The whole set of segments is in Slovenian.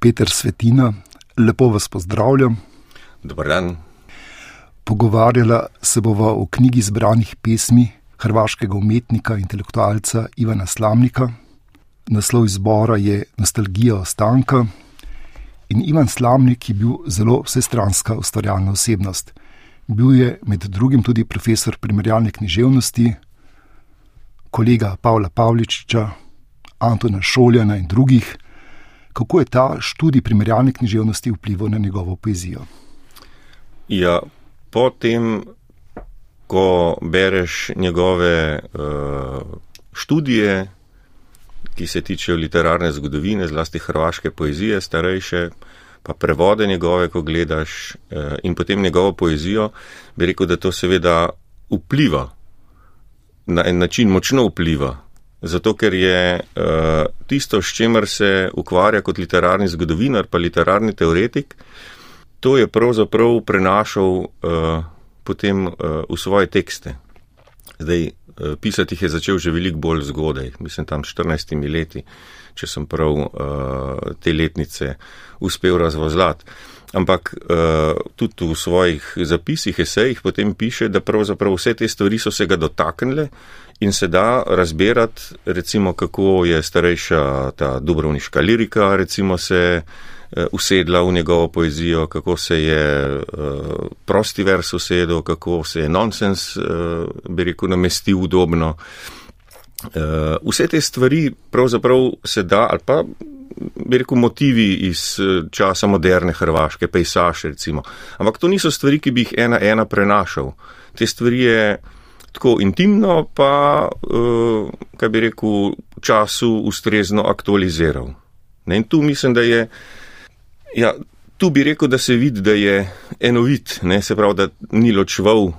Peter Svetina, lepo vas pozdravljam. Dobro dan. Pogovarjala se bova o knjigi zbranih pesmi hrvaškega umetnika in intelektualca Ivana Slamnika. Naslov izbora je Nostalgija ostanka. In Ivan Slamnik je bil zelo vsestranska ustvarjalna osebnost. Bil je med drugim tudi profesor primerjalne književnosti, kolega Pavla Pavličiča, Antona Šoljana in drugih. Kako je ta študij primerjalne književnosti vplival na njegovo poezijo? Ja, potem, ko bereš njegove uh, študije, ki se tičejo literarne zgodovine, zlasti hrvaške poezije, starejše, pa prevode njegove, ko gledaš uh, in potem njegovo poezijo, bi rekel, da to seveda vpliva, na en način močno vpliva. Zato, ker je uh, tisto, s čimer se ukvarja kot literarni zgodovinar, pa literarni teoretik, to je pravzaprav prenašal uh, potem uh, v svoje tekste. Zdaj, uh, pisati jih je začel že veliko bolj zgodaj, mislim tam 14 leti, če sem prav uh, te letnice uspel razvozlati. Ampak uh, tudi v svojih zapisih, esejih potem piše, da pravzaprav vse te stvari so se ga dotaknile in se da razbirati, recimo, kako je starejša ta dubrovniška lirika, recimo, se uh, usedla v njegovo poezijo, kako se je uh, prosti vers usedel, kako se je nonsens, uh, bi rekel, namestil udobno. Uh, vse te stvari pravzaprav se da ali pa bi rekel, motivi iz eh, časa moderne Hrvaške, pejsaž recimo. Ampak to niso stvari, ki bi jih ena ena prenašal. Te stvari je tako intimno, pa, uh, kaj bi rekel, času ustrezno aktualiziral. Ne, in tu mislim, da je, ja, tu bi rekel, da se vidi, da je enovit, ne, se pravi, da ni ločval uh,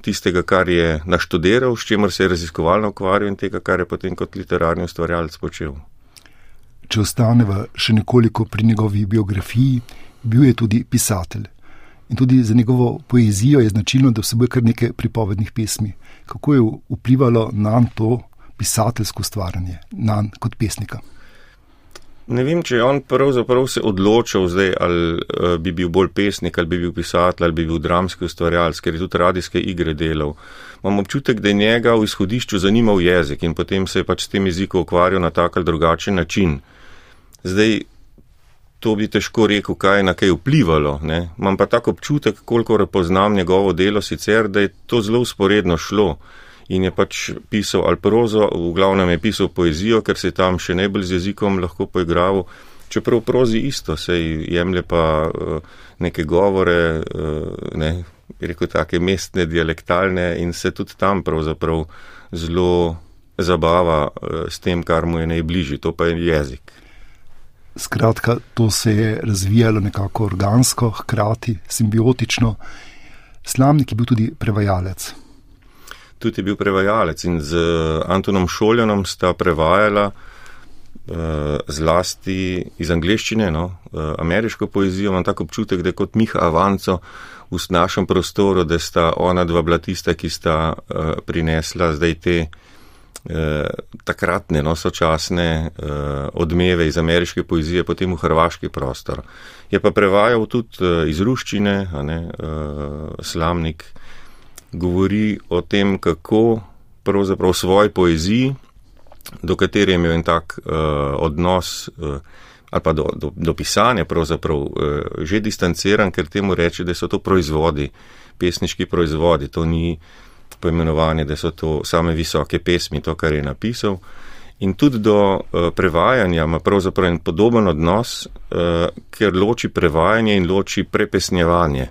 tistega, kar je naštudiral, s čimer se je raziskovalno ukvarjal in tega, kar je potem kot literarni ustvarjalec počel če ostaneva še nekoliko pri njegovi biografiji, bil je tudi pisatelj. In tudi za njegovo poezijo je značilno, da vsebuje kar nekaj pripovednih pesmi. Kako je vplivalo na to pisateljsko stvaranje, na kot pesnika? Ne vem, če je on pravzaprav se odločil zdaj, ali uh, bi bil bolj pesnik, ali bi bil pisatelj, ali bi bil dramski ustvarjalec, ker je tudi radijske igre delal. Imam občutek, da je njega v izhodišču zanimal jezik in potem se je pač s tem jezikom ukvarjal na tak ali drugačen način. Zdaj, to bi težko rekel, kaj je na kaj vplivalo. Ne? Imam pa tako občutek, koliko poznam njegovo delo sicer, da je to zelo usporedno šlo. In je pač pisal Alprozo, v glavnem je pisal poezijo, ker se je tam še najbolj z jezikom lahko poigral. Čeprav prozi isto, se jemlje pa uh, neke govore, uh, ne, rekel take mestne, dialektalne in se tudi tam pravzaprav zelo zabava uh, s tem, kar mu je najbližji, to pa je jezik. Skratka, to se je razvijalo nekako organsko, hkrati simbiotično. Slamnik je bil tudi prevajalec. Tudi je bil prevajalec in z Antonom Šoljanom sta prevajala uh, zlasti iz angleščine, no, uh, ameriško poezijo. Imam tako občutek, da je kot Miha Avanco v našem prostoru, da sta ona dva bila tista, ki sta uh, prinesla zdaj te uh, Eh, takratne, no, sočasne eh, odmeve iz ameriške poezije potem v hrvaški prostor. Je pa prevajal tudi eh, iz ruščine, ne, eh, slamnik govori o tem, kako pravzaprav v svoji poeziji, do katere je imel en tak eh, odnos eh, ali pa do, do, do pisanja pravzaprav eh, že distanciran, ker temu reče, da so to proizvodi, pesniški proizvodi, to ni poimenovanje, da so to same visoke pesmi, to, kar je napisal. In tudi do uh, prevajanja ima pravzaprav en podoben odnos, uh, ker loči prevajanje in loči prepesnjevanje.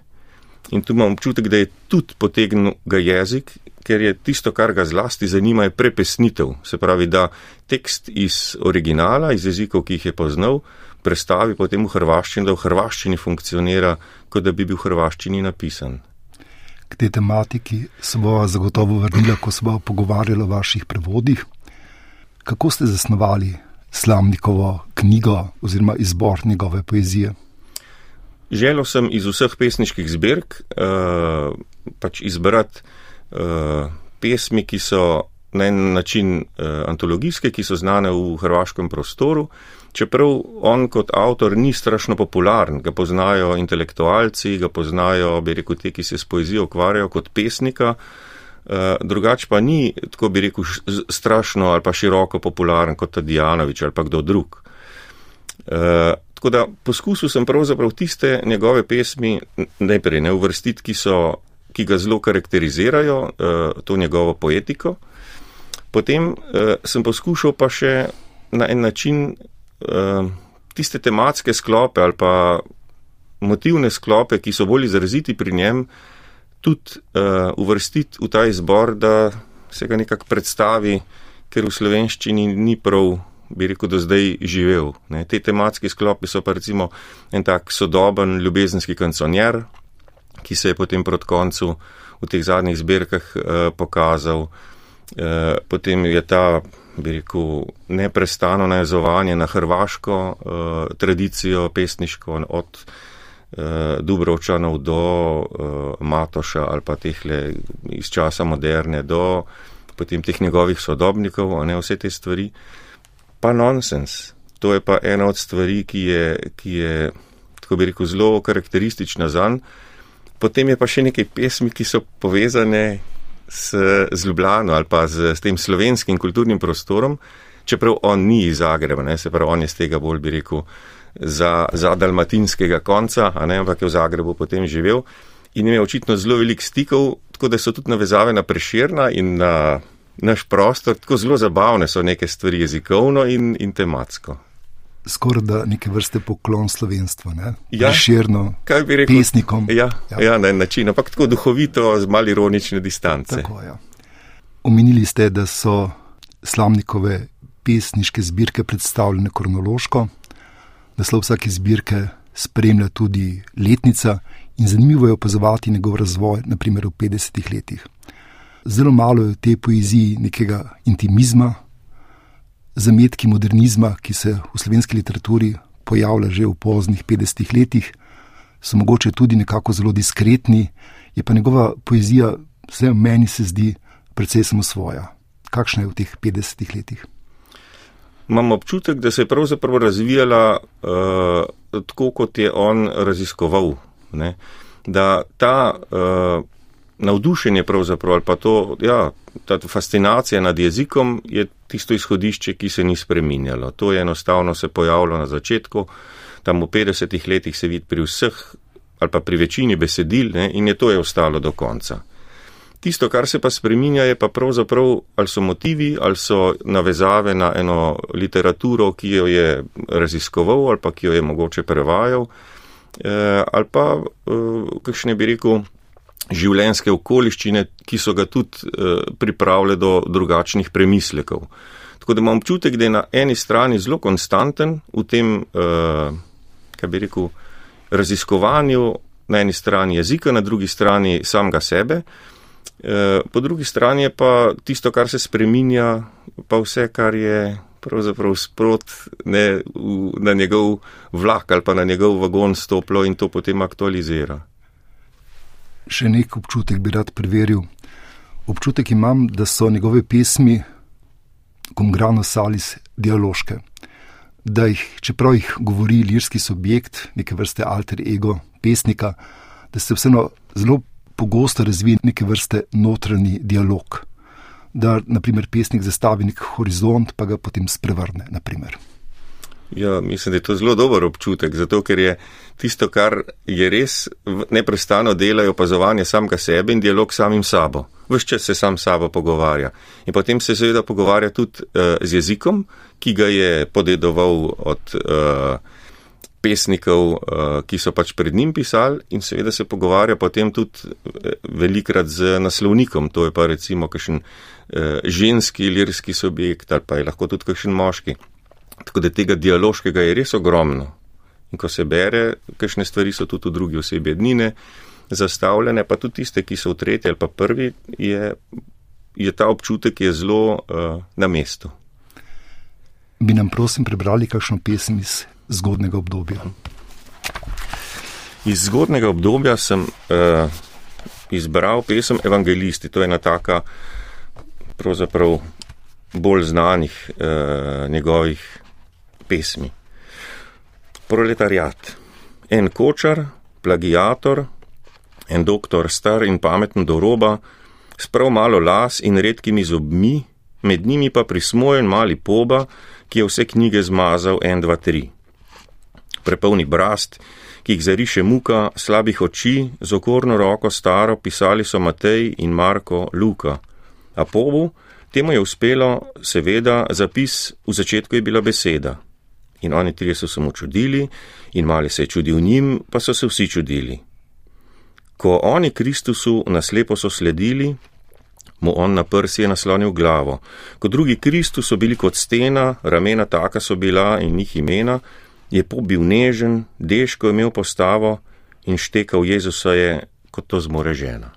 In tu imam občutek, da je tudi potegnil ga jezik, ker je tisto, kar ga zlasti zanima, je prepesnitev. Se pravi, da tekst iz originala, iz jezikov, ki jih je poznal, prestavi potem v hrvaščini, da v hrvaščini funkcionira, kot da bi bil v hrvaščini napisan k tej tematiki se bo zagotovo vrnila, ko se bo pogovarjala o vaših prevodih. Kako ste zasnovali slamnikovo knjigo oziroma izbor njegove poezije? Želel sem iz vseh pesniških zbirk uh, pač izbrati uh, pesmi, ki so na en način uh, antologijske, ki so znane v hrvaškem prostoru čeprav on kot avtor ni strašno popularen, ga poznajo intelektualci, ga poznajo, bi rekel, te, ki se s poezijo ukvarjajo kot pesnika, uh, drugač pa ni, tako bi rekel, strašno ali pa široko popularen kot Tadijanovič ali pa kdo drug. Uh, tako da poskusil sem pravzaprav tiste njegove pesmi najprej ne uvrstiti, ki, ki ga zelo karakterizirajo, uh, to njegovo poetiko. Potem uh, sem poskušal pa še na en način uh, tiste tematske sklope ali pa motivne sklope, ki so bolj izraziti pri njem, tudi uh, uvrstiti v ta izbor, da se ga nekako predstavi, ker v slovenščini ni prav, bi rekel, do zdaj živel. Ne. Te tematski sklopi so pa recimo en tak sodoben ljubezenski kanconjer, ki se je potem proti koncu v teh zadnjih zbirkah uh, pokazal. Uh, potem je ta bi rekel, neprestano najzovanje na hrvaško uh, tradicijo pesniško od uh, Dubrovčanov do uh, Matoša ali pa tehle iz časa moderne do potem teh njegovih sodobnikov, a ne vse te stvari. Pa nonsens. To je pa ena od stvari, ki je, ki je tako bi rekel, zelo karakteristična zanj. Potem je pa še nekaj pesmi, ki so povezane s, z Ljubljano ali pa z, s tem slovenskim kulturnim prostorom, čeprav on ni iz Zagreba, ne, se pravi, on je z tega bolj, bi rekel, za, za dalmatinskega konca, ne, ampak je v Zagrebu potem živel in ima očitno zelo velik stikov, tako da so tudi navezave na preširna in na naš prostor, tako zelo zabavne so neke stvari jezikovno in, in tematsko skoraj da neke vrste poklon slovenstva, ne? Ja, širno, kaj bi rekel? Pesnikom. Ja, ja. ja na en način, ampak tako duhovito, z malo ironične distance. Tako, ja. Omenili ste, da so slamnikove pesniške zbirke predstavljene kronološko, naslov vsake zbirke spremlja tudi letnica in zanimivo je opazovati njegov razvoj, naprimer v 50-ih letih. Zelo malo je v tej poeziji nekega intimizma, zametki modernizma, ki se v slovenski literaturi pojavlja že v poznih 50 letih, so mogoče tudi nekako zelo diskretni, je pa njegova poezija, vse meni se zdi, precej samo svoja. Kakšna je v teh 50 letih? Imam občutek, da se je pravzaprav razvijala uh, tako, kot je on raziskoval. Ne? Da ta uh, navdušenje pravzaprav ali pa to, ja, ta fascinacija nad jezikom je tisto izhodišče, ki se ni spreminjalo. To je enostavno se pojavilo na začetku, tam v 50-ih letih se vidi pri vseh ali pa pri večini besedil ne, in je to je ostalo do konca. Tisto, kar se pa spreminja, je pa pravzaprav ali so motivi, ali so navezave na eno literaturo, ki jo je raziskoval ali pa ki jo je mogoče prevajal, eh, ali pa, eh, kakšne bi rekel, življenjske okoliščine, ki so ga tudi eh, pripravile do drugačnih premislekov. Tako da imam občutek, da je na eni strani zelo konstanten v tem, eh, kaj bi rekel, raziskovanju, na eni strani jezika, na drugi strani samega sebe, eh, po drugi strani je pa tisto, kar se spreminja, pa vse, kar je pravzaprav sprot ne, v, na njegov vlak ali pa na njegov vagon stoplo in to potem aktualizira še nek občutek bi rad preveril. Občutek imam, da so njegove pesmi, kot grano salis, dialoške. Da jih, čeprav jih govori lirski subjekt, neke vrste alter ego pesnika, da se vseeno zelo pogosto razvije neke vrste notranji dialog. Da, naprimer, pesnik zastavi nek horizont, pa ga potem sprevrne. Naprimer. Ja, mislim, da je to zelo dober občutek, zato ker je tisto, kar je res neprestano dela, opazovanje samega sebe in dialog samim sabo. Vse čas se sam sabo pogovarja. In potem se seveda pogovarja tudi uh, z jezikom, ki ga je podedoval od uh, pesnikov, uh, ki so pač pred njim pisali, in seveda se pogovarja potem tudi velikrat z naslovnikom. To je pa recimo kakšen uh, ženski lirski subjekt ali pa je lahko tudi kakšen moški. Tako da tega dialoškega je res ogromno. In ko se bere, kakšne stvari so tudi v drugi osebi ednine zastavljene, pa tudi tiste, ki so v tretji ali pa prvi, je, je ta občutek je zelo uh, na mestu. Bi nam prosim prebrali kakšno pesem iz zgodnega obdobja? Iz zgodnega obdobja sem uh, izbral pesem Evangelisti. To je ena taka, pravzaprav bolj znanih uh, njegovih pesmi. Proletariat. En kočar, plagiator, en doktor star in pameten do roba, s prav malo las in redkimi zobmi, med njimi pa prismojen mali poba, ki je vse knjige zmazal en, dva, tri. Prepolni brast, ki jih zariše muka, slabih oči, z okorno roko staro pisali so Matej in Marko Luka. A pobu, temu je uspelo, seveda, zapis v začetku je bila beseda. In oni trije so se mu čudili, in mali se je čudil njim, pa so se vsi čudili. Ko oni Kristusu naslepo so sledili, mu on na prsi je naslonil glavo. Ko drugi Kristus so bili kot stena, ramena taka so bila in njih imena, je pobil nežen, deško imel postavo in štekal Jezusa je, kot to zmore žena.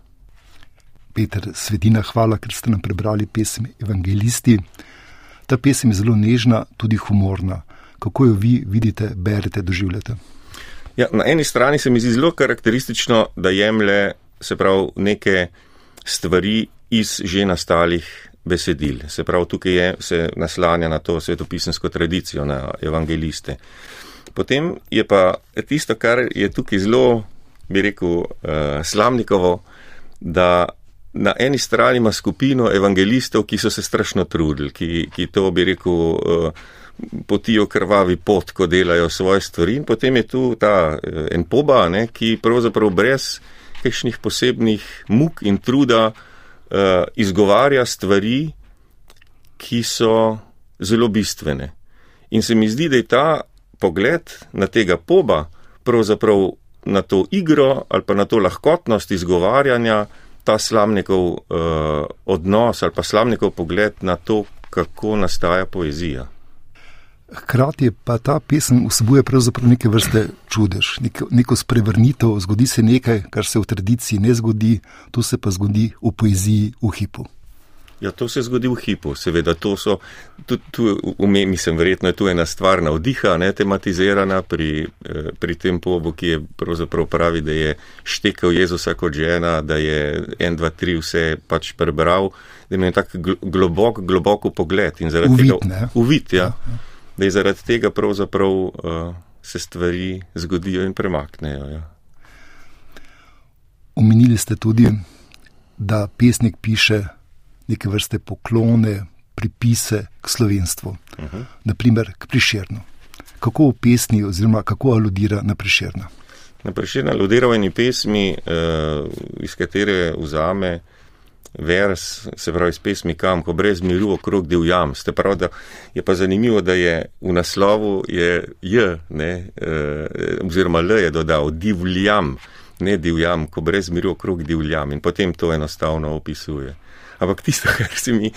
Peter, svetina, hvala, ker ste nam prebrali pesem Evangelisti. Ta pesem je zelo nežna, tudi humorna. Kako jo vi vidite, berete, doživljate? Ja, na eni strani se mi zdi zelo karakteristično, da jemlje se prav neke stvari iz že nastalih besedil. Se pravi, tukaj je, se naslanja na to svetopisensko tradicijo, na evangeliste. Potem je pa tisto, kar je tukaj zelo, bi rekel, uh, slamnikovo, da na eni strani ima skupino evangelistov, ki so se strašno trudili, ki, ki to, bi rekel, uh, potijo krvavi pot, ko delajo svoje stvari. In potem je tu ta uh, en poba, ne, ki pravzaprav brez kakšnih posebnih muk in truda uh, izgovarja stvari, ki so zelo bistvene. In se mi zdi, da je ta pogled na tega poba, pravzaprav na to igro ali pa na to lahkotnost izgovarjanja, ta slamnikov uh, odnos ali pa slamnikov pogled na to, kako nastaja poezija. Hkrati pa ta pesem vsebuje pravzaprav neke vrste čudež, neko, neko spremenitev, zgodi se nekaj, kar se v tradiciji ne zgodi, to se pa zgodi v poeziji v hipu. Ja, to se zgodi v hipu, seveda. To so, tu, tu, mislim, verjetno je tu ena stvar navdiha, ne tematizirana pri, eh, pri tem pobu, ki je pravzaprav pravi, da je štekel Jezusa kot žena, da je en, dva, tri vse pač prebral, da ima tak globok, globok pogled in zaradi Uvit, tega uvid, ja. ja, ja da je zaradi tega pravzaprav uh, se stvari zgodijo in premaknejo. Ja. Omenili ste tudi, da pesnik piše neke vrste poklone, pripise k slovenstvu, uh -huh. naprimer k priširnu. Kako v pesmi, oziroma kako aludira na priširna? Na priširna aludira v eni pesmi, uh, iz katere vzame vers, se pravi iz pesmi Kam, ko brez miru okrog divjam. Ste prav, da je pa zanimivo, da je v naslovu je J, ne, eh, oziroma L je dodal divjam, ne divjam, ko brez miru okrog divjam in potem to enostavno opisuje. Ampak tisto, kar se mi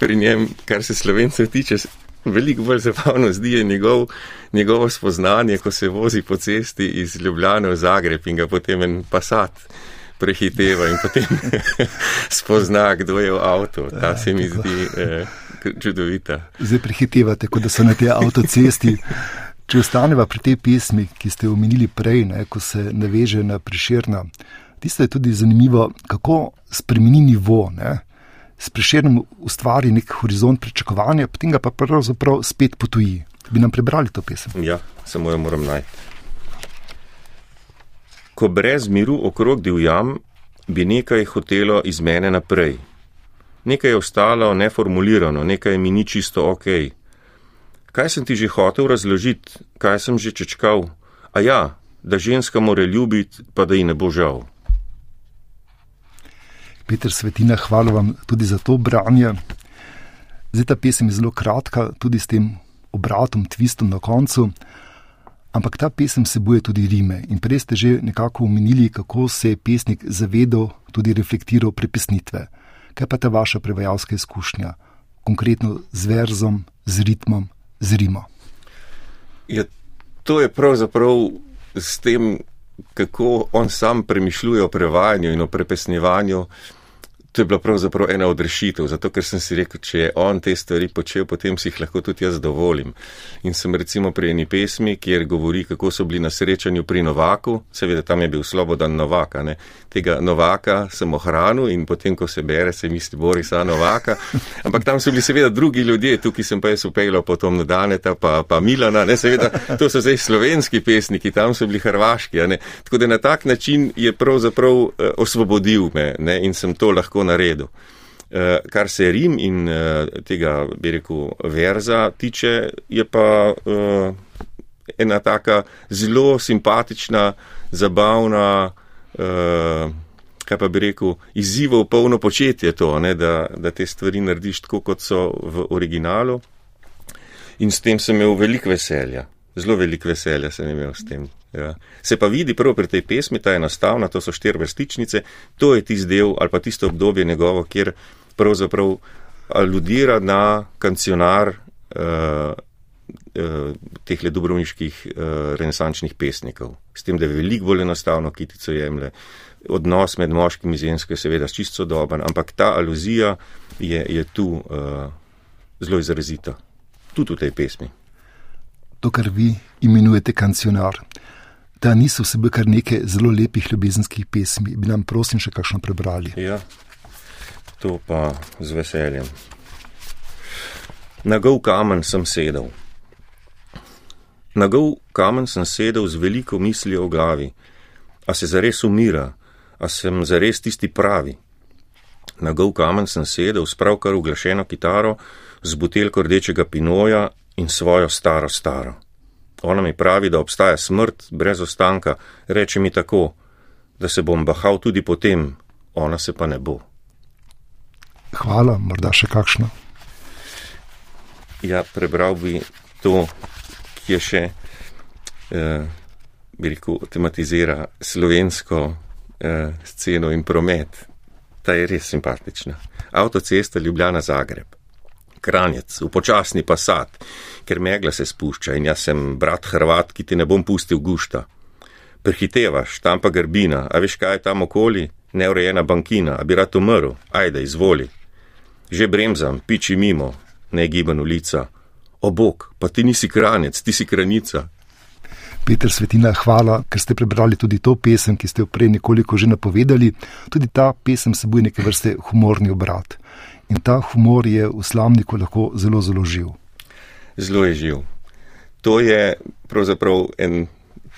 pri njem, kar se slovencev tiče, veliko bolj zabavno zdi, je njegov, njegovo spoznanje, ko se vozi po cesti iz Ljubljana v Zagreb in ga potem en pasat prehiteva in potem spozna, kdo je v avtu. Ta se mi zdi eh, čudovita. Zdaj prehitevate, kot da so na tej avtocesti. Če ostaneva pri tej pesmi, ki ste omenili prej, ne, ko se naveže na priširna, tisto je tudi zanimivo, kako spremeni nivo. Ne. S priširnom ustvari nek horizont pričakovanja, potem ga pa pravzaprav spet potuji. Bi nam prebrali to pesem? Ja, samo jo moram najti. Ko brez miru okrog divjam, bi nekaj hotelo iz mene naprej. Nekaj je ostalo neformulirano, nekaj mi ni čisto ok. Kaj sem ti že hotel razložiti, kaj sem že čečkal? A ja, da ženska more ljubiti, pa da ji ne bo žal. Peter Svetina, hvala vam tudi za to branje. Zdaj ta pesem je zelo kratka, tudi s tem obratom, twistom na koncu. Ampak ta pesem vsebuje tudi rime in prej ste že nekako omenili, kako se je pesnik zavedal, tudi reflektiral prepesnitve. Kaj pa ta vaša prevajalska izkušnja, konkretno z verzom, z ritmom, z rimo? Ja, to je pravzaprav s tem, kako on sam premišljuje o prevajanju in o prepesnjevanju. To je bila pravzaprav ena od rešitev, zato ker sem si rekel, če je on te stvari počel, potem si jih lahko tudi jaz dovolim. In sem recimo pri eni pesmi, kjer govori, kako so bili na srečanju pri Novaku, seveda tam je bil Slobodan Novaka, ne? tega Novaka sem ohranil in potem, ko se bere, se misli Borisa Novaka, ampak tam so bili seveda drugi ljudje, tukaj sem pa jaz upeljal potom na Daneta, pa, pa Milana, ne seveda, to so zdaj slovenski pesniki, tam so bili hrvaški, tako da na tak način je pravzaprav eh, osvobodil me ne? in sem to lahko naredil. Uh, kar se Rim in uh, tega, bi rekel, verza tiče, je pa uh, ena taka zelo simpatična, zabavna, kaj pa bi rekel, izzivov polno početje to, ne, da, da te stvari narediš tako, kot so v originalu. In s tem sem imel veliko veselja, zelo veliko veselja sem imel s tem. Ja. Se pa vidi prvo pri tej pesmi, ta je enostavna, to so štiri vrstičnice, to je tisti del ali pa tisto obdobje njegovo, kjer pravzaprav aludira na kancionar uh, uh, teh le dobrovniških uh, renesančnih pesnikov. S tem, da je veliko bolj enostavno kitico jemlje. Odnos med moškim in žensko je seveda čisto doben, ampak ta aluzija je, je tu uh, zelo izrazita, tudi v tej pesmi. To, kar vi imenujete kancionar, da niso vsebe kar nekaj zelo lepih ljubezenskih pesmi. Bi nam prosim še kakšno prebrali? Ja, to pa z veseljem. Na gov kamen sem sedel. Na gov kamen sem sedel z veliko mislijo v glavi. A se zares umira, a sem zares tisti pravi. Na gov kamen sem sedel s pravkar uglašeno kitaro, z butelko rdečega pinoja in svojo staro staro. Ona mi pravi, da obstaja smrt brez ostanka, reče mi tako, da se bom bahal tudi potem, ona se pa ne bo. Hvala, morda še kakšno. Ja, prebral bi to, ki je še, eh, bi rekel, tematizira slovensko eh, sceno in promet. Ta je res simpatična. Avtocesta Ljubljana Zagreb kranjec, v počasni pasat, ker megla se spušča in jaz sem brat Hrvat, ki ti ne bom pustil gušta. Prehitevaš, tam pa grbina, a veš kaj je tam okoli, neurejena bankina, a bi rad umrl, ajde, izvoli. Že bremzam, piči mimo, ne giban ulica. O bog, pa ti nisi kranjec, ti si kranica. Peter Svetina, hvala, ker ste prebrali tudi to pesem, ki ste jo prej nekoliko že napovedali. Tudi ta pesem seboj neke vrste humorni obrat. In ta humor je v slamniku lahko zelo, zelo živ. Zelo je živ. To je pravzaprav en,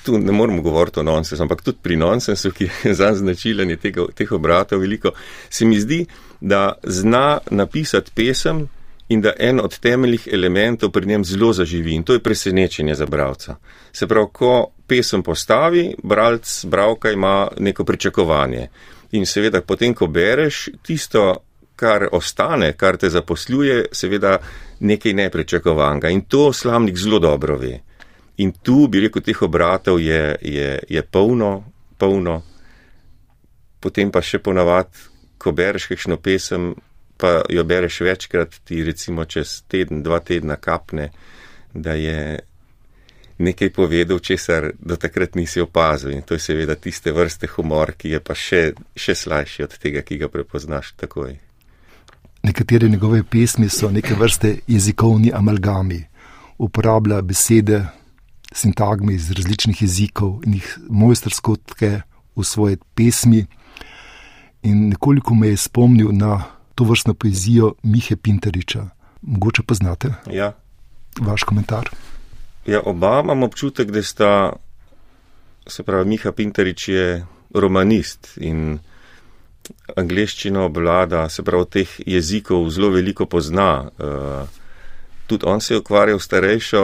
tu ne moramo govoriti o nonsensu, ampak tudi pri nonsensu, ki je za značilen je tega, teh obratov veliko, se mi zdi, da zna napisati pesem in da en od temeljih elementov pri njem zelo zaživi in to je presenečenje za bravca. Se pravi, ko pesem postavi, bralc, bravka ima neko pričakovanje. In seveda, potem, ko bereš, tisto kar ostane, kar te zaposluje, seveda nekaj neprečakovanega. In to slamnik zelo dobro ve. In tu, bi rekel, teh obratov je, je, je polno, polno. Potem pa še ponavad, ko bereš kakšno pesem, pa jo bereš večkrat, ti recimo čez teden, dva tedna kapne, da je nekaj povedal, česar do takrat nisi opazil. In to je seveda tiste vrste humor, ki je pa še, še slajši od tega, ki ga prepoznaš takoj. Nekatere njegove pesmi so neke vrste jezikovni amalgami, uporablja besede, sintagme iz različnih jezikov in jih mojstersko tke v svoje pesmi. In nekoliko me je spomnil na to vrstno poezijo Mihe Pinteriča. Mogoče pa znate? Ja. Vaš komentar. Ja, oba imam občutek, da sta, se pravi, Miha Pinterič je romanist in angliščino obvlada, se pravi, teh jezikov zelo veliko pozna. Uh, tudi on se je ukvarjal s starejšo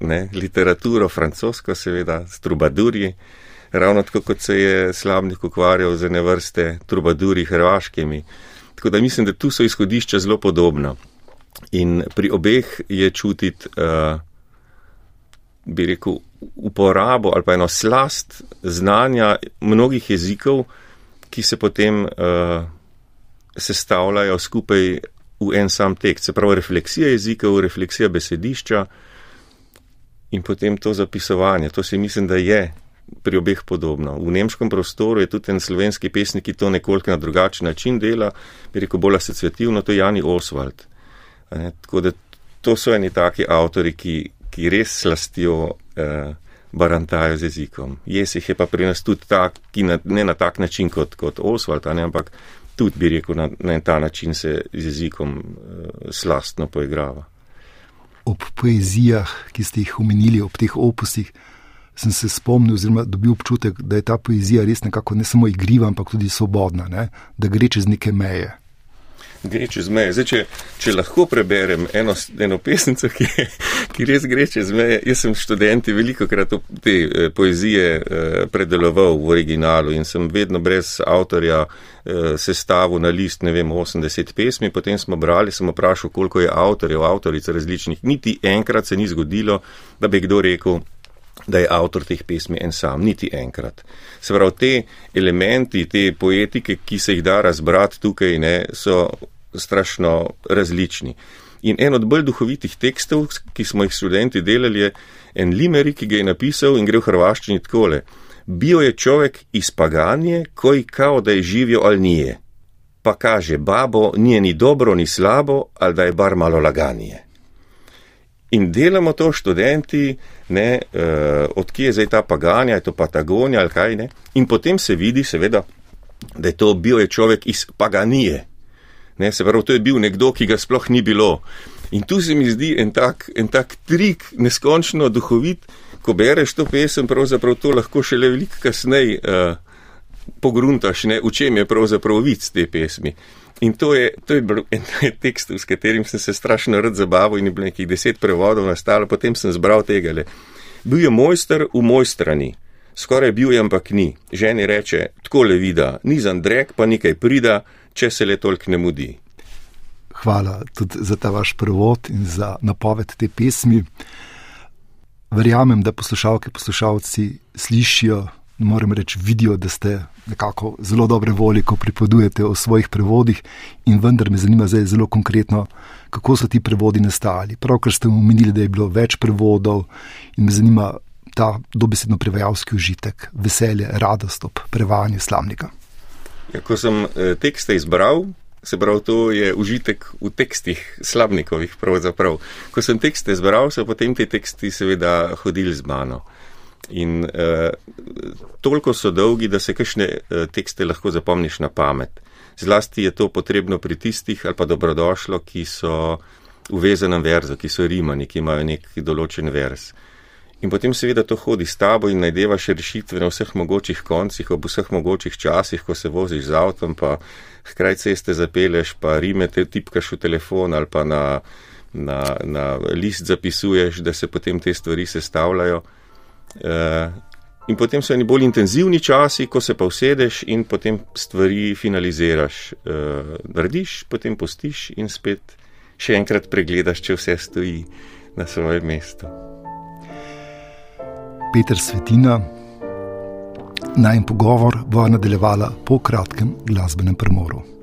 ne, literaturo, francosko, seveda, s trubadurji, ravno tako kot se je slavnik ukvarjal z ene vrste trubadurji hrvaškimi. Tako da mislim, da tu so izhodišča zelo podobna. In pri obeh je čutiti, uh, bi rekel, uporabo ali pa eno slast znanja mnogih jezikov, ki se potem uh, sestavljajo skupaj v en sam tekst. Se pravi, refleksija jezikov, refleksija besedišča in potem to zapisovanje. To si mislim, da je pri obeh podobno. V nemškem prostoru je tudi en slovenski pesnik, ki to nekoliko na drugačen način dela, bi rekel bolj asociativno, to je Jani Oswald. Tako da to so eni taki avtori, ki, ki res slastjo eh, barantajo z jezikom. Jesih je pa pri nas tudi tak, ki na, ne na tak način kot, kot Oswald, ne, ampak tudi bi rekel na, na ta način se z jezikom eh, slastno poigrava. Ob poezijah, ki ste jih omenili, ob teh opusih, sem se spomnil, oziroma dobil občutek, da je ta poezija res nekako ne samo igriva, ampak tudi svobodna, ne? da gre čez neke meje gre čez meje. Zdaj, če, če lahko preberem eno, eno pesnico, ki, ki res gre čez meje, jaz sem študenti veliko krat te eh, poezije eh, predeloval v originalu in sem vedno brez avtorja eh, sestavil na list, ne vem, 80 pesmi, potem smo brali, sem vprašal, koliko je avtorjev, avtoric različnih. Niti enkrat se ni zgodilo, da bi kdo rekel, da je avtor teh pesmi en sam, niti enkrat. Se pravi, te elementi, te poetike, ki se jih da razbrati tukaj, ne, so strašno različni. In en od bolj duhovitih tekstov, ki smo jih študenti delali, je en limerik, ki ga je napisal in gre v hrvaščini takole. Bio je človek iz paganje, koji kao da je živio, ali nije. Pa kaže, babo, nije ni dobro, ni slabo, ali da je bar malo laganje. In delamo to študenti, ne, uh, odkje je zdaj ta paganja, je to Patagonija ali kaj ne. In potem se vidi, seveda, da je to bil je človek iz paganije. Ne, se pravi, to je bil nekdo, ki ga sploh ni bilo. In tu se mi zdi en tak, en tak trik, neskončno duhovit, ko bereš to pesem, pravzaprav to lahko šele veliko kasneje uh, pogruntaš, ne, v čem je pravzaprav vic te pesmi. In to je, to je bil en tekst, s katerim sem se strašno rad zabaval in je bilo nekih deset prevodov nastalo, potem sem zbral tega. Le. Bil je mojster v moj strani, skoraj bil je, ampak ni. Ženi reče, tako le vida, ni za Andrek, pa nekaj prida, če se le toliko ne mudi. Hvala tudi za ta vaš prevod in za napoved te pesmi. Verjamem, da poslušalke, poslušalci slišijo moram reči, vidijo, da ste nekako zelo dobre volje, ko pripovedujete o svojih prevodih, in vendar me zanima zdaj zelo konkretno, kako so ti prevodi nastali. Pravkar ste omenili, da je bilo več prevodov in me zanima ta dobesedno prevajalski užitek, veselje, radost ob prevajanju slamnika. Ja, ko sem eh, tekste izbral, se pravi, to je užitek v tekstih slamnikovih, pravzaprav. Ko sem tekste izbral, so potem ti teksti seveda hodili z mano. In uh, toliko so dolgi, da se kakšne uh, tekste lahko zapomniš na pamet. Zlasti je to potrebno pri tistih ali pa dobrodošlo, ki so v vezanem verzu, ki so rimani, ki imajo nek določen verz. In potem seveda to hodi s tabo in najdevaš rešitve na vseh mogočih koncih, ob vseh mogočih časih, ko se voziš z avtom, pa hkraj ceste zapeleš, pa rime te tipkaš v telefon ali pa na, na, na list zapisuješ, da se potem te stvari sestavljajo. Uh, in potem so eni bolj intenzivni časi, ko se pa usedeš in potem stvari finaliziraš. Uh, narediš, potem postiš in spet še enkrat pregledaš, če vse stoji na svojem mestu. Peter Svetina, naj pogovor bo nadaljevala po kratkem glasbenem premoru.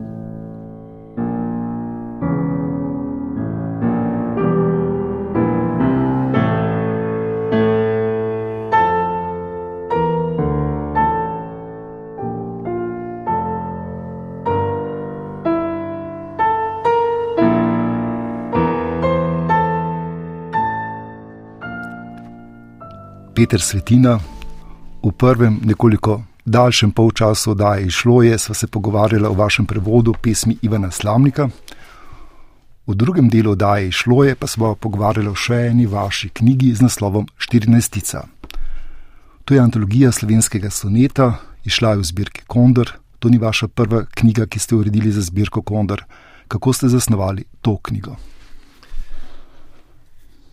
Peter Svetina. V prvem, nekoliko daljšem polčasu oddaje išlo je, sva se pogovarjala o vašem prevodu pesmi Ivana Slamnika. V drugem delu oddaje išlo je, pa sva pogovarjala o še eni vaši knjigi z naslovom 14. To je antologija slovenskega soneta, išla je v zbirki Kondor. To ni vaša prva knjiga, ki ste uredili za zbirko Kondor. Kako ste zasnovali to knjigo?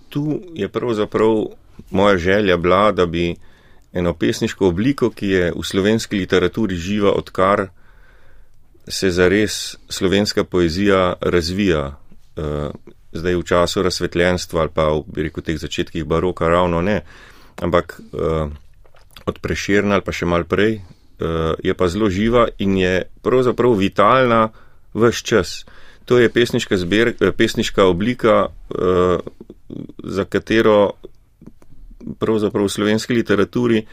Tu je pravzaprav moja želja bila, da bi eno pesniško obliko, ki je v slovenski literaturi živa, odkar se zares slovenska poezija razvija, uh, zdaj v času razsvetljenstva ali pa v rekel, teh začetkih baroka, ravno ne, ampak uh, od preširna ali pa še mal prej, uh, je pa zelo živa in je pravzaprav vitalna vse čas. To je pesniška, zber, pesniška oblika, za katero pravzaprav v slovenski literaturi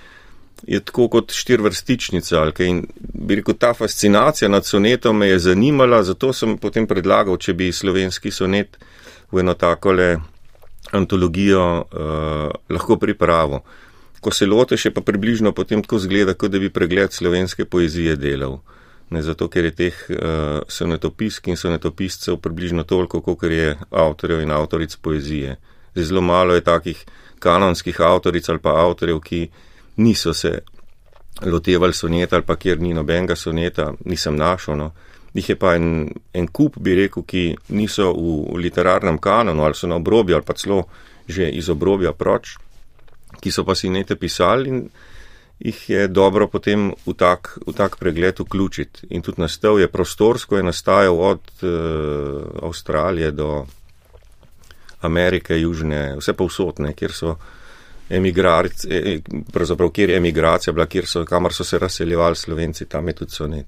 je tako kot štirvrstičnica. In bi rekel, ta fascinacija nad sonetom me je zanimala, zato sem potem predlagal, če bi slovenski sonet v eno takole antologijo uh, lahko pripravil. Ko se loteš, je pa približno potem tako zgleda, kot da bi pregled slovenske poezije delal. Ne zato, ker je teh uh, sonetopisk in sonetopiscev približno toliko, kot je avtorjev in avtoric poezije. Zelo malo je takih kanonskih avtoric ali pa avtorjev, ki niso se lotevali soneta ali pa kjer ni nobenega soneta, nisem našel. No. Njih je pa en, en kup, bi rekel, ki niso v, literarnem kanonu ali so na obrobju ali pa celo že iz obrobja proč, ki so pa sonete pisali in jih je dobro potem v tak, v tak pregled vključiti. In tudi nastav je prostorsko, je nastajal od uh, Avstralije do Amerike, Južne, vse povsotne, kjer so emigracije, e, pravzaprav kjer je emigracija bila, kjer so, kamor so se razseljevali slovenci, tam je tudi sonet.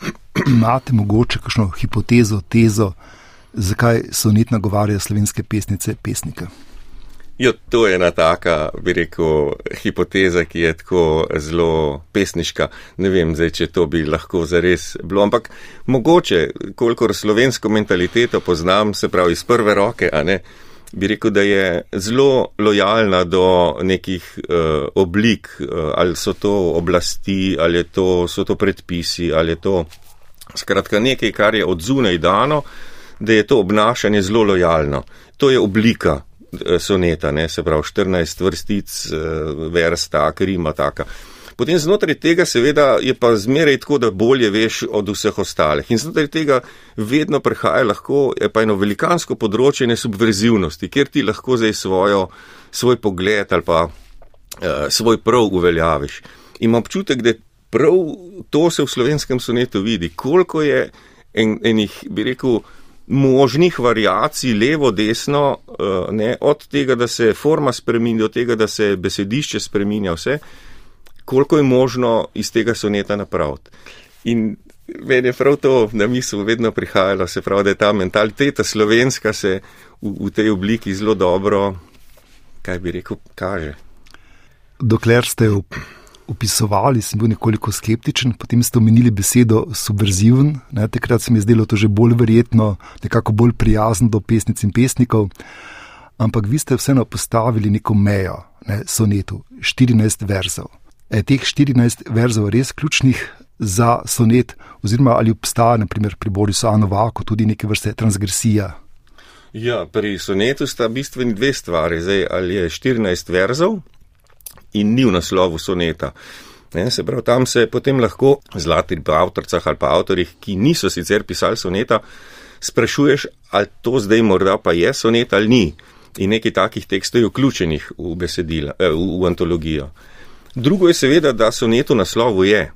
Imate mogoče kakšno hipotezo, tezo, zakaj sonet nagovarja slovenske pesnice, pesnike? Jo, to je ena taka, bi rekel, hipoteza, ki je tako zelo pesniška. Ne vem, zdaj, če to bi lahko zares bilo, ampak mogoče, kolikor slovensko mentaliteto poznam, se pravi iz prve roke, a ne, bi rekel, da je zelo lojalna do nekih uh, oblik, uh, ali so to oblasti, ali to, so to predpisi, ali je to skratka nekaj, kar je od zunaj dano, da je to obnašanje zelo lojalno. To je oblika soneta, ne, se pravi 14 vrstic, uh, versta, krima taka. Potem znotraj tega seveda je pa zmeraj tako, da bolje veš od vseh ostalih. In znotraj tega vedno prihaja lahko, pa eno velikansko področje nesubverzivnosti, kjer ti lahko zdaj svojo, svoj pogled ali pa uh, svoj prav uveljaviš. Imam občutek, da prav to se v slovenskem sonetu vidi, koliko je en, enih, bi rekel, možnih variacij levo, desno, uh, ne, od tega, da se forma spreminja, do tega, da se besedišče spreminja, vse koliko je možno iz tega soneta napraviti. In meni je prav to na misel vedno prihajalo, se pravi, da je ta mentaliteta slovenska se v, v tej obliki zelo dobro, kaj bi rekel, kaže. Dokler ste opisovali, sem bil nekoliko skeptičen, potem ste omenili besedo subverziven, ne, takrat se mi je zdelo to že bolj verjetno, nekako bolj prijazno do pesnic in pesnikov. Ampak vi ste vseeno postavili neko mejo, ne, sonetu, 14 verzov je teh 14 verzov res ključnih za sonet, oziroma ali obstaja naprimer, pri Borisu Anovaku tudi neke vrste transgresija? Ja, pri sonetu sta bistveni dve stvari. Zdaj, ali je 14 verzov in ni v naslovu soneta. Ne, se pravi, tam se potem lahko zlati po avtorcah ali pa avtorjih, ki niso sicer pisali soneta, sprašuješ, ali to zdaj morda pa je sonet ali ni. In nekaj takih tekstov je vključenih v besedila, eh, v, v antologijo. Drugo je seveda, da sonet v naslovu je,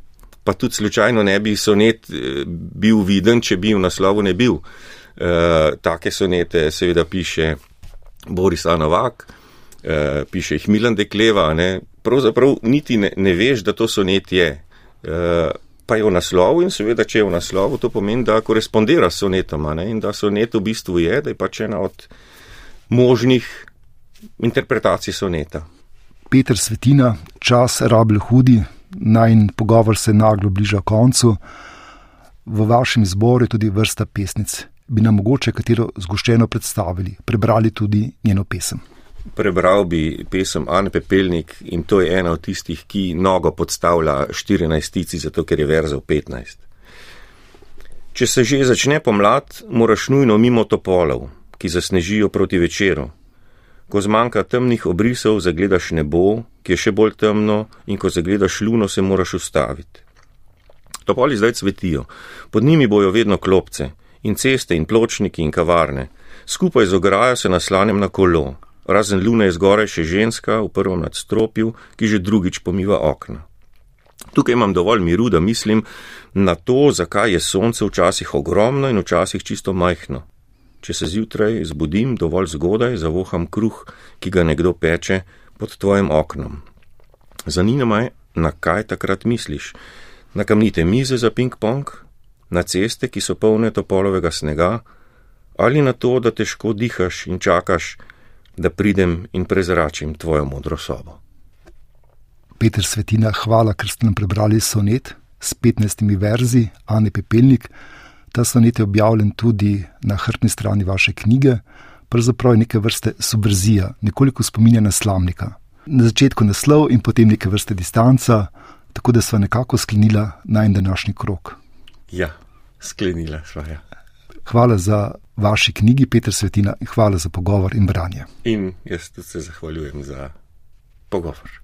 pa tudi slučajno ne bi sonet eh, bil viden, če bi v naslovu ne bil. E, take sonete seveda piše Boris Anovak, e, piše jih Milan Dekleva, ne? pravzaprav niti ne, ne veš, da to sonet je. E, pa je v naslovu in seveda, če je v naslovu, to pomeni, da korespondira s sonetoma ne? in da sonet v bistvu je, da je pač ena od možnih interpretacij soneta. Peter Svetina, čas rabl hudi, naj in pogovor se naglo bliža koncu. V vašem izboru je tudi vrsta pesnic. Bi nam mogoče katero zgoščeno predstavili, prebrali tudi njeno pesem. Prebral bi pesem Anne Pepelnik in to je ena od tistih, ki nogo podstavlja 14 tici, zato ker je verzal 15. Če se že začne pomlad, moraš nujno mimo topolov, ki zasnežijo proti večeru. Ko zmanjka temnih obrisov, zagledaš nebo, ki je še bolj temno, in ko zagledaš luno, se moraš ustaviti. Topoli zdaj cvetijo, pod njimi bojo vedno klopce, in ceste, in pločniki, in kavarne. Skupaj z ograjo se naslanjam na kolo, razen lune je zgoraj še ženska v prvem nadstropju, ki že drugič pomiva okna. Tukaj imam dovolj miru, da mislim na to, zakaj je sonce včasih ogromno in včasih čisto majhno. Če se zjutraj zbudim dovolj zgodaj, zavoham kruh, ki ga nekdo peče pod tvojim oknom. Zanima me, na kaj takrat misliš? Na kamnite mize za ping-pong, na ceste, ki so polne topolovega snega, ali na to, da težko dihaš in čakaš, da pridem in prezračim tvojo modro sobo. Peter Svetina, hvala, ker ste nam prebrali sonet s 15 verzi Ane Pepelnik. Ta sonet je objavljen tudi na hrbtni strani vaše knjige, pravzaprav je neke vrste subverzija, nekoliko spominja na slamnika. Na začetku naslov in potem neke vrste distanca, tako da sva nekako sklenila naj današnji krok. Ja, sklenila sva. Ja. Hvala za vaši knjigi, Petr Svetina, in hvala za pogovor in branje. In jaz tudi se zahvaljujem za pogovor.